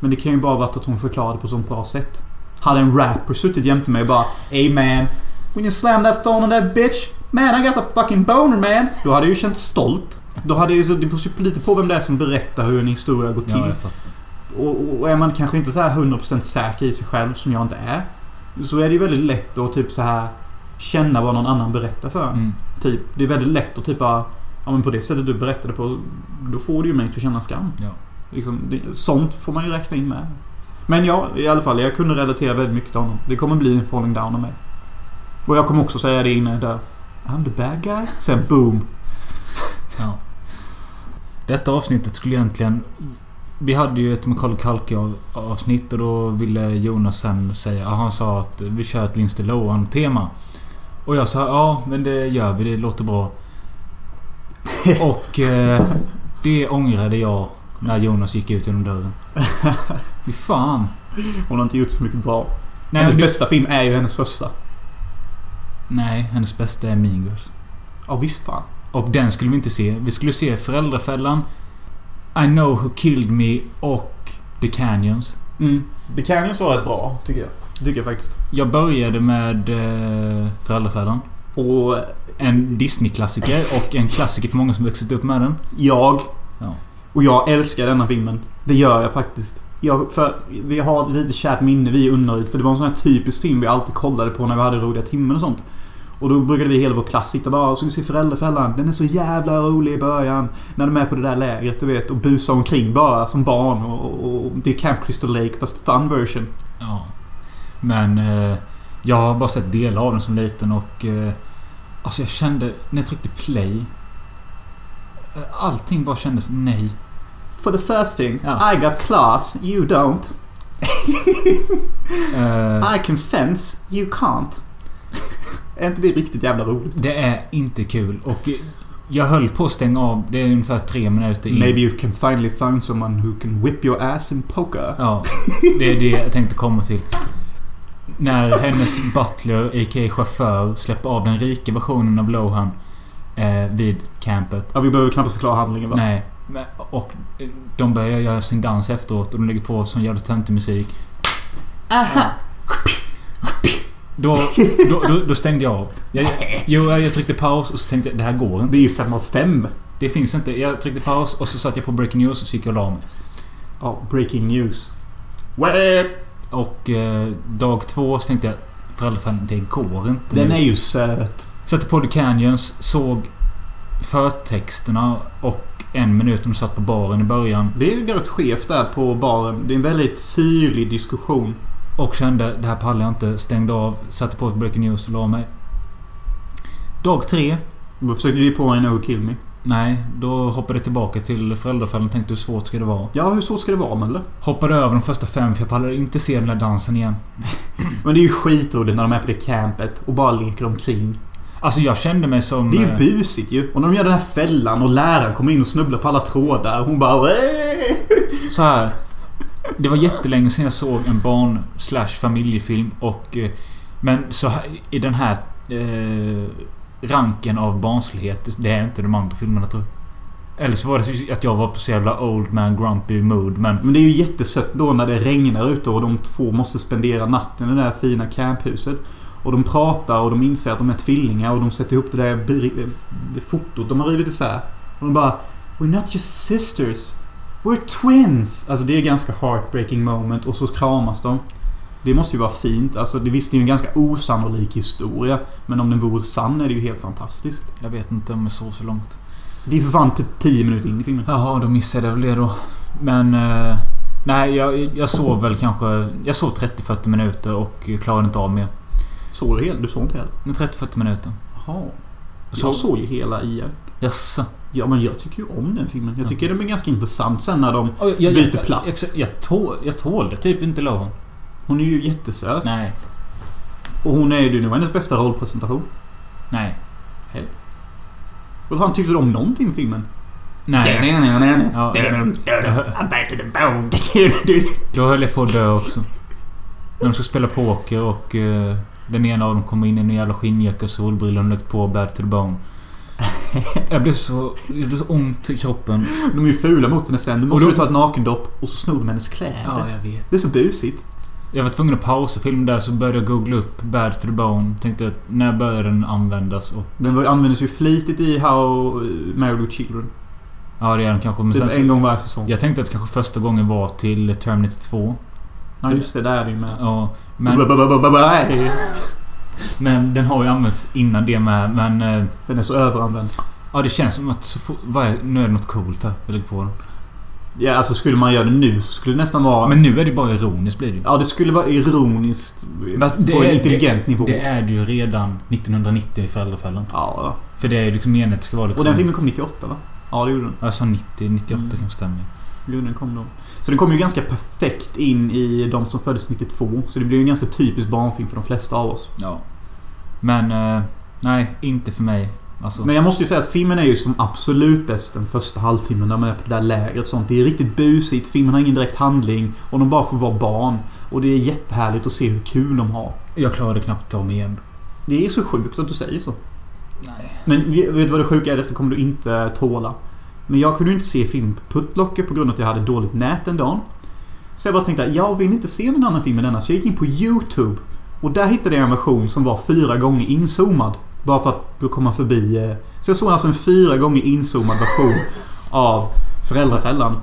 Men det kan ju bara varit att hon förklarade på sånt bra sätt. Hade en rapper suttit jämte mig och bara Hey man. When you slam that phone on that bitch. Man I got a fucking boner man. Då hade jag ju känt stolt. Då hade jag ju så, det beror ju lite på vem det är som berättar hur en historia går till.
Ja.
Och, och är man kanske inte så här 100% säker i sig själv som jag inte är. Så är det ju väldigt lätt att typ så här känna vad någon annan berättar för.
Mm.
Typ, det är väldigt lätt att typ bara, Ja men på det sättet du berättade på. Då får du ju mig att känna skam.
Ja.
Liksom, det, sånt får man ju räkna in med. Men ja, i alla fall. Jag kunde relatera väldigt mycket till honom. Det kommer bli en falling down av mig. Och jag kommer också säga det innan jag dör. I'm the bad guy. Sen boom.
Ja. Detta avsnittet skulle egentligen... Vi hade ju ett Macaulay Culkin avsnitt och då ville Jonas sen säga... Han sa att vi kör ett Lindsay Lohan-tema. Och jag sa ja, men det gör vi. Det låter bra. Och eh, det ångrade jag när Jonas gick ut genom dörren. Fy fan.
Hon har inte gjort så mycket bra.
Nej,
hennes
det-
bästa film är ju hennes första.
Nej, hennes bästa är Mean Girls.
Ja visst fan.
Och den skulle vi inte se. Vi skulle se Föräldrafällan, I know who killed me och The Canyons.
Mm. Kan ju vara rätt bra, tycker jag. Tycker jag faktiskt.
Jag började med eh, Föräldrafällan.
Och
En Disney-klassiker och en klassiker för många som växte upp med den.
jag...
Ja.
Och jag älskar denna filmen. Det gör jag faktiskt. Jag, för vi har lite kärt minne vi i Unnaryd. För det var en sån här typisk film vi alltid kollade på när vi hade roliga timmen och sånt. Och då brukade vi hela vår klass sitta bara och så se Föräldrafällan. Den är så jävla rolig i början. När de är på det där lägret, du vet. Och busar omkring bara som barn. Och, och, och det är Camp Crystal Lake fast fun version.
Ja. Men eh, jag har bara sett delar av den som liten och... Eh, alltså jag kände när jag tryckte play... eh, Allting bara kändes nej.
For the first thing,
Ja.
I got class, you don't.
Eh,
I can fence, you can't. Är inte det riktigt jävla roligt?
det är inte kul och... Jag höll på att stänga av. Det är ungefär tre minuter in.
Maybe you can finally find someone who can whip your ass in poker.
Ja, det är det jag tänkte komma till. När hennes butler, a.k.a. chaufför, släpper av den rika versionen av Lohan eh, vid campet.
Ja, vi behöver knappast förklara handlingen va?
Nej. Och de börjar göra sin dans efteråt och de lägger på sån jävla töntig musik.
Aha!
Då, då, då, då stängde jag av. Jag, jo, jag tryckte paus och så tänkte jag det här går inte.
Det är ju fem av fem.
Det finns inte. Jag tryckte paus och så satte jag på breaking news och så gick jag och la mig.
Ja, breaking news. Wait.
Och eh, dag två så tänkte jag Föräldrafällan, det går inte
Den
nu.
är ju söt.
Satte på The Canyons, såg förtexterna och en minut när de satt på baren i början.
Det är rätt skevt där på baren. Det är en väldigt syrlig diskussion.
Och kände det här pallar jag inte. Stängde av, satte på Breaking News och la mig. Dag tre.
Då försökte vi på en Oh Kill Me.
Nej, då hoppade jag tillbaka till Föräldrafällan och tänkte hur svårt ska det vara?
Ja, hur så ska det vara Mölle?
Hoppade över de första fem för jag pallade inte se den där dansen igen.
Men det är ju skitroligt när de är på det campet och bara leker omkring.
Alltså jag kände mig som...
Det är
eh,
ju busigt ju. Och när de gör den här fällan och läraren kommer in och snubblar på alla trådar. Hon bara!
Så här. Det var jättelänge sedan jag såg en barn slash familjefilm och... Eh, men så här, i den här eh, ranken av barnslighet. Det är inte de andra filmerna tror jag. Eller så var det att jag var på så jävla old man grumpy mood men...
Men det är ju jättesött då när det regnar ute och de två måste spendera natten i det där fina camphuset. Och de pratar och de inser att de är tvillingar och de sätter ihop det där eh, det fotot de har rivit isär. Och de bara We're not just sisters. We're twins! Alltså det är ganska heartbreaking moment och så kramas de. Det måste ju vara fint. Alltså det visst det är ju en ganska osannolik historia. Men om den vore sann är det ju helt fantastiskt.
Jag vet inte om jag såg så långt.
Det är för fan typ 10 minuter in i filmen.
Jaha, då missade jag väl det då. Men... Eh, nej, jag, jag sov väl kanske... Jag sov 30-40 minuter och klarade inte av mer.
Såg du hela? Du såg inte hela?
Men 30-40 minuter.
Jaha. Jag såg ju hela igen.
Jaså?
Ja men jag tycker ju om den filmen. Jag tycker den är ganska intressant sen när de...
Och jag,
Byter
jag,
plats.
Jag, jag, tål, jag tålde typ inte Lohan.
Hon är ju jättesöt.
Nej.
Och hon är ju... Det var hennes bästa rollpresentation.
Nej.
Vad fan tyckte du om någonting med filmen?
Nej. Ja, Då höll jag på att dö också. När de ska spela poker och eh, den ena av dem kommer in i en jävla skinnjacka och solbrillor och på Bad to the Bone. Jag blev så... Det blev så ont i kroppen.
De är ju fula mot henne sen. Du måste
Och då-
ta ett nakendopp och så snor de hennes kläder.
jag vet.
Det är så busigt.
Jag var tvungen att pausa filmen där så började jag googla upp Bad to the Bone. Tänkte att när började den användas? Och,
Den användes ju flitigt i How uh, Married Children.
ja, det är den kanske. Men sen,
Typ en gång varje säsong.
jag tänkte att kanske första gågen var till Terminator 2.
Ja just det, där är det ju med.
Ja, men. Men den har ju använts innan det med. Men... eh,
Den är så överanvänd.
Ja, det känns som att så fort, är, nu är det något coolt här. Jag lägger på den.
Ja, alltså skulle man göra det nu så skulle det nästan vara...
Men nu är det bara ironiskt blir det.
Ja, det skulle vara ironiskt
Fast det
på en intelligent nivå.
Det är det ju redan 1990 i Föräldrafällan.
Ja, ja.
För det är ju liksom meningen att det ska vara liksom...
Och den filmen kom 98 va? Ja, det gjorde den.
Jag sa 90, 98
Mm.
kanske stämmer.
Jo, den kom då. Så den kom ju ganska perfekt in i de som föddes 92. Så det blev en ganska typisk barnfilm för de flesta av oss.
Ja. Men... Eh, nej, inte för mig. Alltså.
Men jag måste ju säga att filmen är ju som absolut bäst den första halvtimmen när man är på det där lägret och sånt. Det är riktigt busigt. Filmen har ingen direkt handling. Och de bara får vara barn. Och det är jättehärligt att se hur kul de har.
Jag klarade knappt mig igen.
Det är så sjukt att du säger så.
Nej.
Men vet du vad det sjuka är? Detta kommer du inte tåla. Men jag kunde inte se film på Putlocker på grund av att jag hade dåligt nät den dagen. Så jag bara tänkte att jag vill inte se någon annan film än denna. Så jag gick in på YouTube. Och där hittade jag en version som var fyra gånger inzoomad. Bara för att komma förbi... eh. Så jag såg alltså en fyra gånger inzoomad version av Föräldrafällan.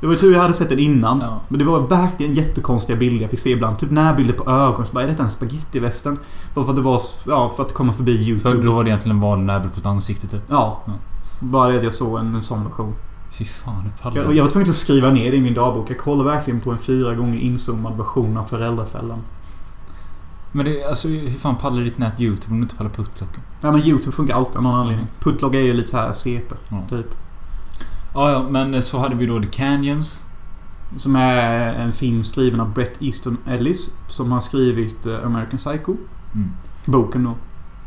Det var ju tur jag hade sett den innan.
Ja.
Men det var verkligen jättekonstiga bilder jag fick se ibland. Typ närbilder på ögon. Så bara, är detta en spagettivästen? Bara för att det var... Ja, för att komma förbi YouTube.
För då var det egentligen en vanlig näbbel på ett ansikte typ.
Ja.
Ja.
Bara det att jag såg en, sån version.
Fy fan, hur pallar
Jag,
jag,
var tvungen att skriva ner det i min dagbok. Jag kollar verkligen på en fyra gånger inzoomad version av Föräldrafällan.
Men det, alltså hur fan pallar ditt nät YouTube om du inte pallar puttlocken?
Ja men YouTube funkar alltid av någon anledning. Putlog är ju lite så här CP.
Ja.
Typ.
Ja, ja, men så hade vi då The Canyons.
Som är en film skriven av Brett Easton Ellis. Som har skrivit eh, American Psycho.
Mm.
Boken då.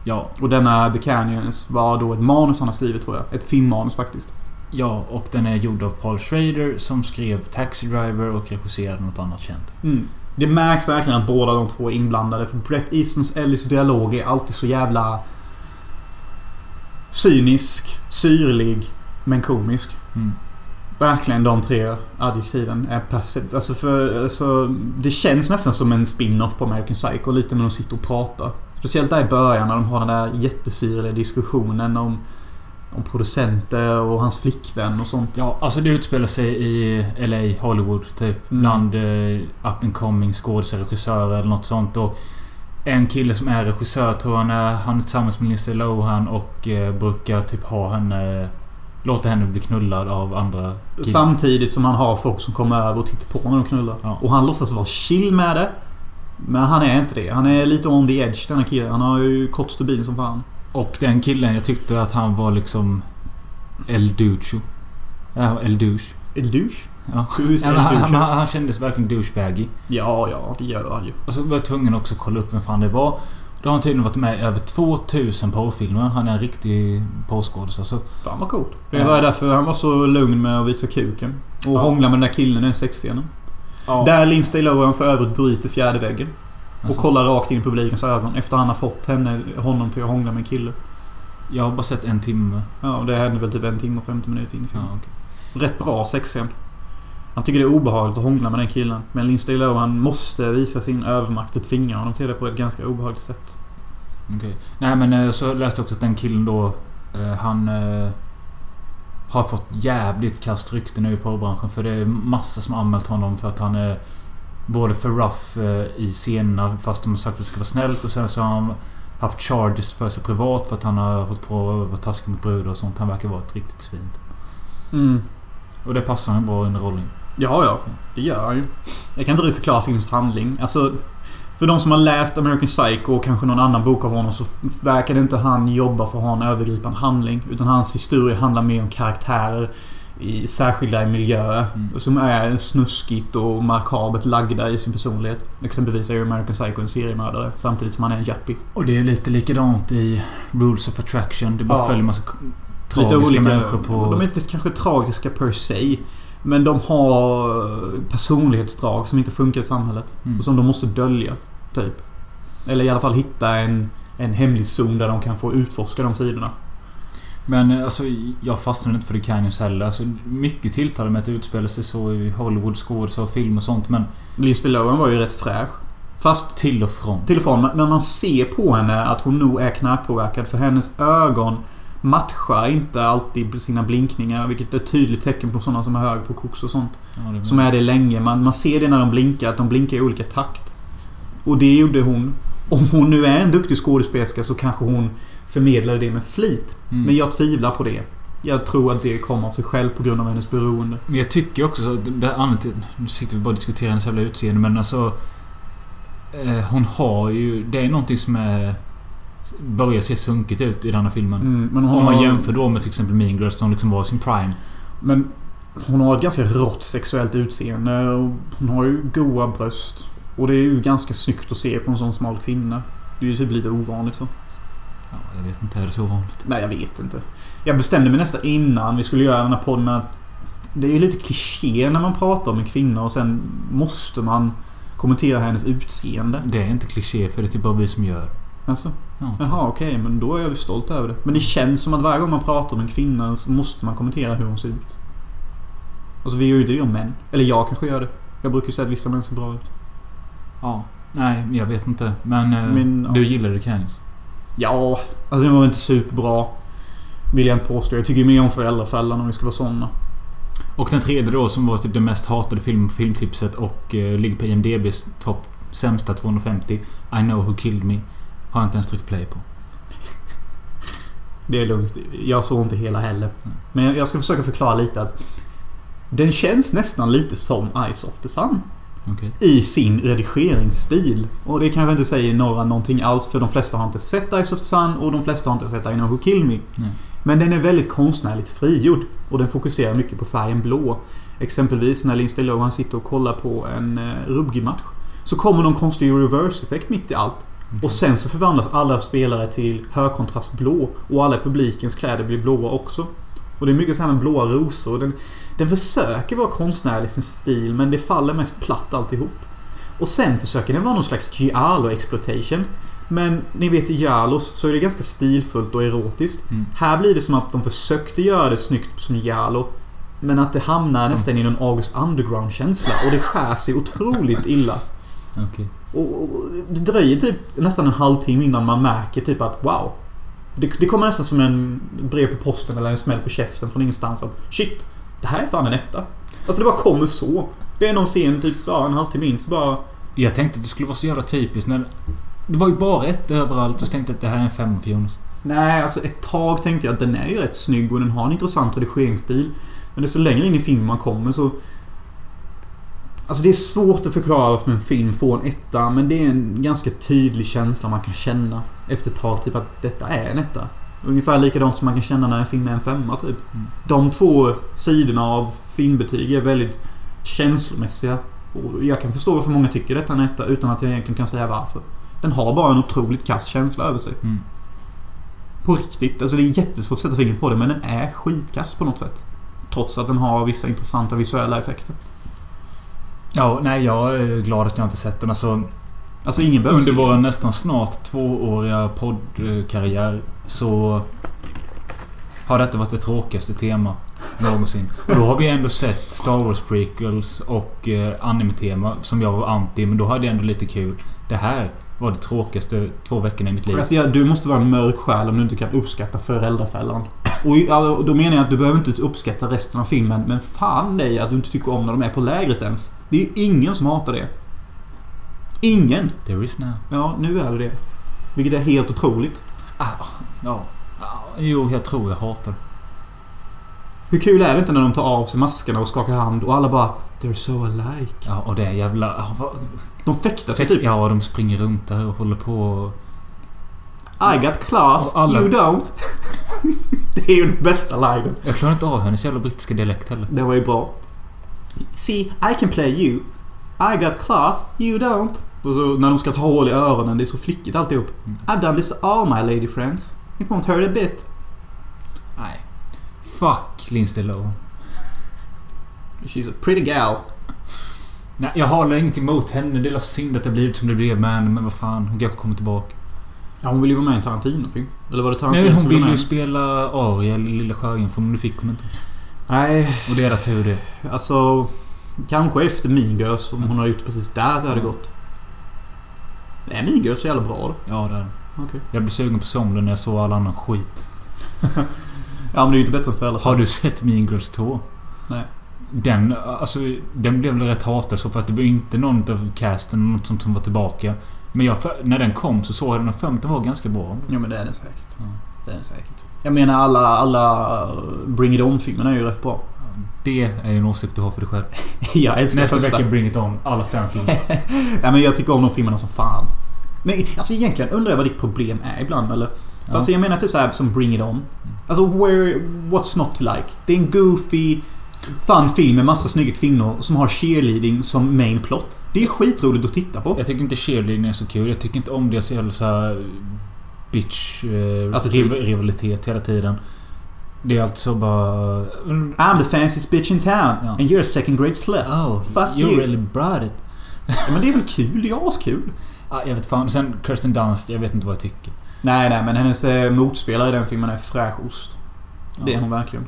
Ja,
Och denna The Canyons var då ett manus han har skrivit tror jag. Ett filmmanus faktiskt.
ja, och den är gjord av Paul Schrader som skrev Taxi Driver och regisserade något annat känt.
Mm. Det märks verkligen att båda de två är inblandade. För Brett Easton Ellis dialog är alltid så jävla... Cynisk, syrlig, men komisk.
Mm.
Verkligen de tre adjektiven är perfekt. Alltså för... Alltså, det känns nästan som en spin-off på American Psycho lite när de sitter och pratar. Speciellt där i början när de har den där jättesyrliga diskussionen om... om producenter och hans flickvän och sånt.
Ja, alltså det utspelar sig i LA, Hollywood typ.
Mm.
Bland eh, up and coming skådespelare, regissörer eller något sånt. Och en kille som är regissör tror han är. Han är tillsammans med Lindsay Lohan och eh, brukar typ ha henne... Låta henne bli knullad av andra killar.
Samtidigt som han har folk som kommer över och tittar på när de knullar.
Ja.
Och han låtsas vara chill med det. Men han är inte det. Han är lite on the edge denna killen. Han har ju kort stubin som fan.
Och den killen, jag tyckte att han var liksom... El Ducho. Ja, El Douche.
El douche?
Ja. Han, han, han kändes verkligen douchebaggy.
Ja, ja, det gör han ju.
Och så var jag tvungen också att kolla upp vem fan det var. Då har han tydligen varit med i över 2000 porrfilmer. Han är en riktig porrskådis alltså.
Fan vad coolt. Det var därför han var så lugn med att visa kuken. Och
Ja.
hångla med den där killen i den sexscenen.
Ja.
Där Lindsay Lohan för övrigt bryter fjärde väggen. Och
Alltså,
kollar rakt in i publikens ögon efter han har fått henne, honom till att hångla med en kille.
Jag har bara sett en timme.
Ja, och det hände väl typ en timme och 50 minuter in i
Ja,
filmen.
okej.
Rätt bra sexscen. Han tycker det är obehagligt att hångla med den killen. Men Lindsay Lohan måste visa sin övermakt och tvinga honom till det på ett ganska obehagligt sätt.
Okej. Nej men eh, så läste jag också att den killen då... eh, Han... Har fått jävligt kast rykte nu i porrbranschen. För det är massor som anmält honom för att han är... Både för rough eh, i scenerna fast de har sagt att det ska vara snällt och sen så har han haft charges för sig privat för att han har hållit på att vara taskig mot brudar och sånt. Han verkar vara ett riktigt svin.
Mm.
Och det passar han bra under rollen.
Ja, ja. Det gör han ju. Jag kan inte riktigt förklara filmens handling. Alltså... För de som har läst American Psycho och kanske någon annan bok av honom så verkar inte han jobba för att ha en övergripande handling. Utan hans historia handlar mer om karaktärer i särskilda miljöer.
Mm.
Som är snuskigt och makabert lagda i sin personlighet. Exempelvis är ju American Psycho en seriemördare samtidigt som han är en yuppie.
Och det är lite likadant i Rules of Attraction. Det bara
Ja.
följer massa
Lite
tragiska
olika.
människor på...
De är inte kanske tragiska per se. Men de har personlighetsdrag som inte funkar i samhället.
Mm.
Och som de måste dölja. Typ. Eller i alla fall hitta en, en hemlig zon där de kan få utforska de sidorna.
Men alltså, jag fastnade inte för The Canyons heller. Alltså, mycket tilltalade med att det utspelar sig så i Hollywood, skådisar och film och sånt. Men
Lindsay Lohan var ju rätt fräsch. Fast
till och från.
till och från, men man ser på henne att hon nog är knarkpåverkad. För hennes ögon matchar inte alltid sina blinkningar. Vilket är ett tydligt tecken på sådana som är hög på koks och sånt.
Ja, det
Som är det länge. Man, man ser det när de blinkar, att de blinkar i olika takt. Och det gjorde hon. Om hon nu är en duktig skådespelerska så kanske hon förmedlade det med flit.
Mm.
Men jag tvivlar på det. Jag tror att det kommer av sig själv på grund av hennes beroende.
Men jag tycker också så... Nu sitter vi bara och diskuterar hennes jävla utseende men alltså... Eh, hon har ju... Det är någonting som är... Börjar se sunkigt ut i denna filmen.
Mm, men
Om
hon
man
har,
jämför då med till exempel Mean Girls som liksom var i sin prime.
Men hon har ett ganska rått sexuellt utseende. Och hon har ju goa bröst. Och det är ju ganska snyggt att se på en sån smal kvinna. Det är ju typ lite ovanligt så.
Ja, jag vet inte, är det så vanligt?
Nej, jag vet inte. Jag bestämde mig nästan innan vi skulle göra den här podden att det är ju lite kliché när man pratar om en kvinna och sen måste man kommentera hennes utseende.
Det är inte kliché för det är typ bara vi som gör.
Alltså,
Ja, typ.
jaha okej, men då är jag ju stolt över det. Men det känns som att varje gång man pratar om en kvinna så måste man kommentera hur hon ser ut. Alltså vi gör ju det om män. Eller jag kanske gör det. Jag brukar ju säga att vissa män ser bra ut.
Ja. Nej, jag vet inte. Men, eh,
ja.
du gillade The Canyons?
Ja, alltså den var inte superbra. Vill jag inte påstå. Jag tycker mer om Föräldrafällan om vi ska vara såna.
Och den tredje då som var typ den mest hatade filmen på filmtipset och eh, ligger på IMDBs topp sämsta 250. I know who killed me. Har jag inte ens tryckt play på.
Det är lugnt. Jag såg inte hela heller. Men jag- ska försöka förklara lite att den känns nästan lite som Eyes of the Sun.
Okej.
I sin redigeringsstil. Och det kanske inte säger några någonting alls för de flesta har inte sett Eyes of Sun och de flesta har inte sett I know who killed me.
Nej.
Men den är väldigt konstnärligt frigjord. Och den fokuserar mycket på färgen blå. Exempelvis när Lindsay Lohan sitter och kollar på en eh, rugbymatch. Så kommer någon konstig reverse-effekt mitt i allt. Och sen så förvandlas alla spelare till högkontrastblå. Och alla i publikens kläder blir blåa också. Och det är mycket så här med blåa rosor. Den, den försöker vara konstnärlig i sin stil men det faller mest platt alltihop. Och sen försöker den vara någon slags giallo-exploitation. Men ni vet i Jalos så är det ganska stilfullt och erotiskt.
Mm.
Här blir det som att de försökte göra det snyggt som Giallo. Men att det hamnar nästan i någon August Underground-känsla. Och det skär sig otroligt illa.
Okej.
Och, och det dröjer typ nästan en halvtimme innan man märker typ att wow. Det, det kommer nästan som en brev på posten eller en smäll på käften från ingenstans att Shit! Det här är fan en etta. Alltså det bara kommer så. Det är någon scen typ bara en halvtimme in så bara...
Jag tänkte att det skulle vara så jävla typiskt när... Det var ju bara ett överallt och så tänkte jag att det här är en femma för Jonas.
Nej, alltså ett tag tänkte jag att den är ju rätt snygg och den har en intressant redigeringsstil. Men desto längre in i filmen man kommer så... Alltså det är svårt att förklara varför en film får en etta, men det är en ganska tydlig känsla man kan känna efter ett tag. Typ att detta är en etta. Ungefär likadant som man kan känna när en film är en femma, typ.
Mm.
De två sidorna av filmbetyg är väldigt känslomässiga. Och jag kan förstå varför många tycker detta är en etta utan att jag egentligen kan säga varför. Den har bara en otroligt kass känsla över sig.
Mm.
På riktigt. Alltså det är jättesvårt att sätta fingret på det men den är skitkass på något sätt. Trots att den har vissa intressanta visuella effekter.
Ja, nej jag är glad att jag inte sett den. Alltså,
Alltså ingen behöver
under vår nästan snart tvååriga poddkarriär så har detta varit det tråkigaste temat någonsin. Och då har vi ändå sett Star Wars prequels och eh, anime-tema som jag var anti, men då hade jag ändå lite kul. Det här var det tråkigaste två veckorna i mitt liv.
Alltså, ja, du måste vara en mörk själ om du inte kan uppskatta föräldrafällan. Och alltså, då menar jag att du behöver inte uppskatta resten av filmen. Men fan dig att du inte tycker om när de är på lägret ens. Det är ju ingen som hatar det. Ingen!
There is now.
Ja, nu är det det. Vilket är helt otroligt.
Ah, ja. Ah, jo, jag tror jag hatar det.
Hur kul är det inte när de tar av sig maskerna och skakar hand och alla bara They're so alike.
Ja, och det är jävla... Vad,
De fäktar sig typ.
ja, de springer runt där och håller på och...
I got class,
alla-
you don't. det är ju den bästa liven.
Jag klarar inte av hennes jävla brittiska dialekt heller.
Det var ju bra. See, I can play you. I got class, you don't. Och så när de ska ta hål i öronen, det är så flickigt alltihop.
Mm.
I've done this to all my lady friends. It won't hurt a bit.
Nej. Fuck Lindsay Lohan.
She's a pretty gal.
Nej, jag har inget emot henne. Det är synd att det blivit som det blev med henne. Men vad fan, hon kanske kommer tillbaka.
Ja, hon vill ju vara med i en Tarantino-film. Eller var det Tarantino
Nej, hon
som
vill
var
ju spela Ariel i Lilla Sjöjungfrun, men det fick hon inte.
Nej,
Och det är rätt tur det.
alltså... Kanske efter Mean Girls, om hon har gjort precis där, det hade gått. Är Mean så jävla bra då?
Ja, det är det.
Okej.
Jag blev sugen på somlen när jag såg all annan skit.
Ja, men det är ju inte bättre än föräldrar.
Har du sett Mean Girls 2?
Nej.
Den, alltså, den blev väl rätt hatad så för att det var inte någon av casten eller något sånt som var tillbaka. Men jag, när den kom så såg jag den och för den var ganska bra.
Ja, men det är den säkert.
Ja.
Det är den säkert. Jag menar alla, alla Bring It On-filmerna är ju rätt bra.
Det är ju en åsikt du har för dig själv.
jag älskar
Nästa
första.
vecka Bring It On. Alla fem filmer.
Ja, men jag tycker om de filmerna som fan. Men alltså egentligen undrar jag vad ditt problem är ibland eller?
Ja.
Alltså jag menar typ så här som Bring It On. Alltså where, what's not to like? Det är en goofy, fun film med massa snygga kvinnor som har cheerleading som main plot. Det är skitroligt att titta på.
Jag tycker inte cheerleading är så kul. Jag tycker inte om deras jävla så här bitch eh, rivalitet hela tiden. Det är alltid så bara...
I'm the fanciest bitch in town
Ja.
and you're a second grade slut.
Oh,
Fuck
you
you.
really brought it.
Ja, men det är väl kul? Det är askul.
Ah, jag vet fan. Sen Kirsten Dunst, jag vet inte vad jag tycker.
Nej, nej, men hennes eh, motspelare i den filmen är fräsch ost. Det är
Ja.
hon verkligen.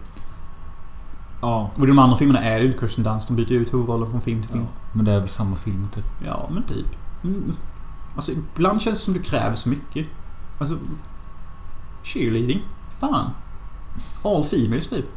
Ja.
Och i de andra filmerna är det ju Kirsten Dunst. De byter ju ut huvudrollen från film till film.
ja. Men det är väl samma film typ.
Ja, men typ. Mm. Alltså, ibland känns det som du kräver så mycket. Alltså... Cheerleading. Fan all females typ.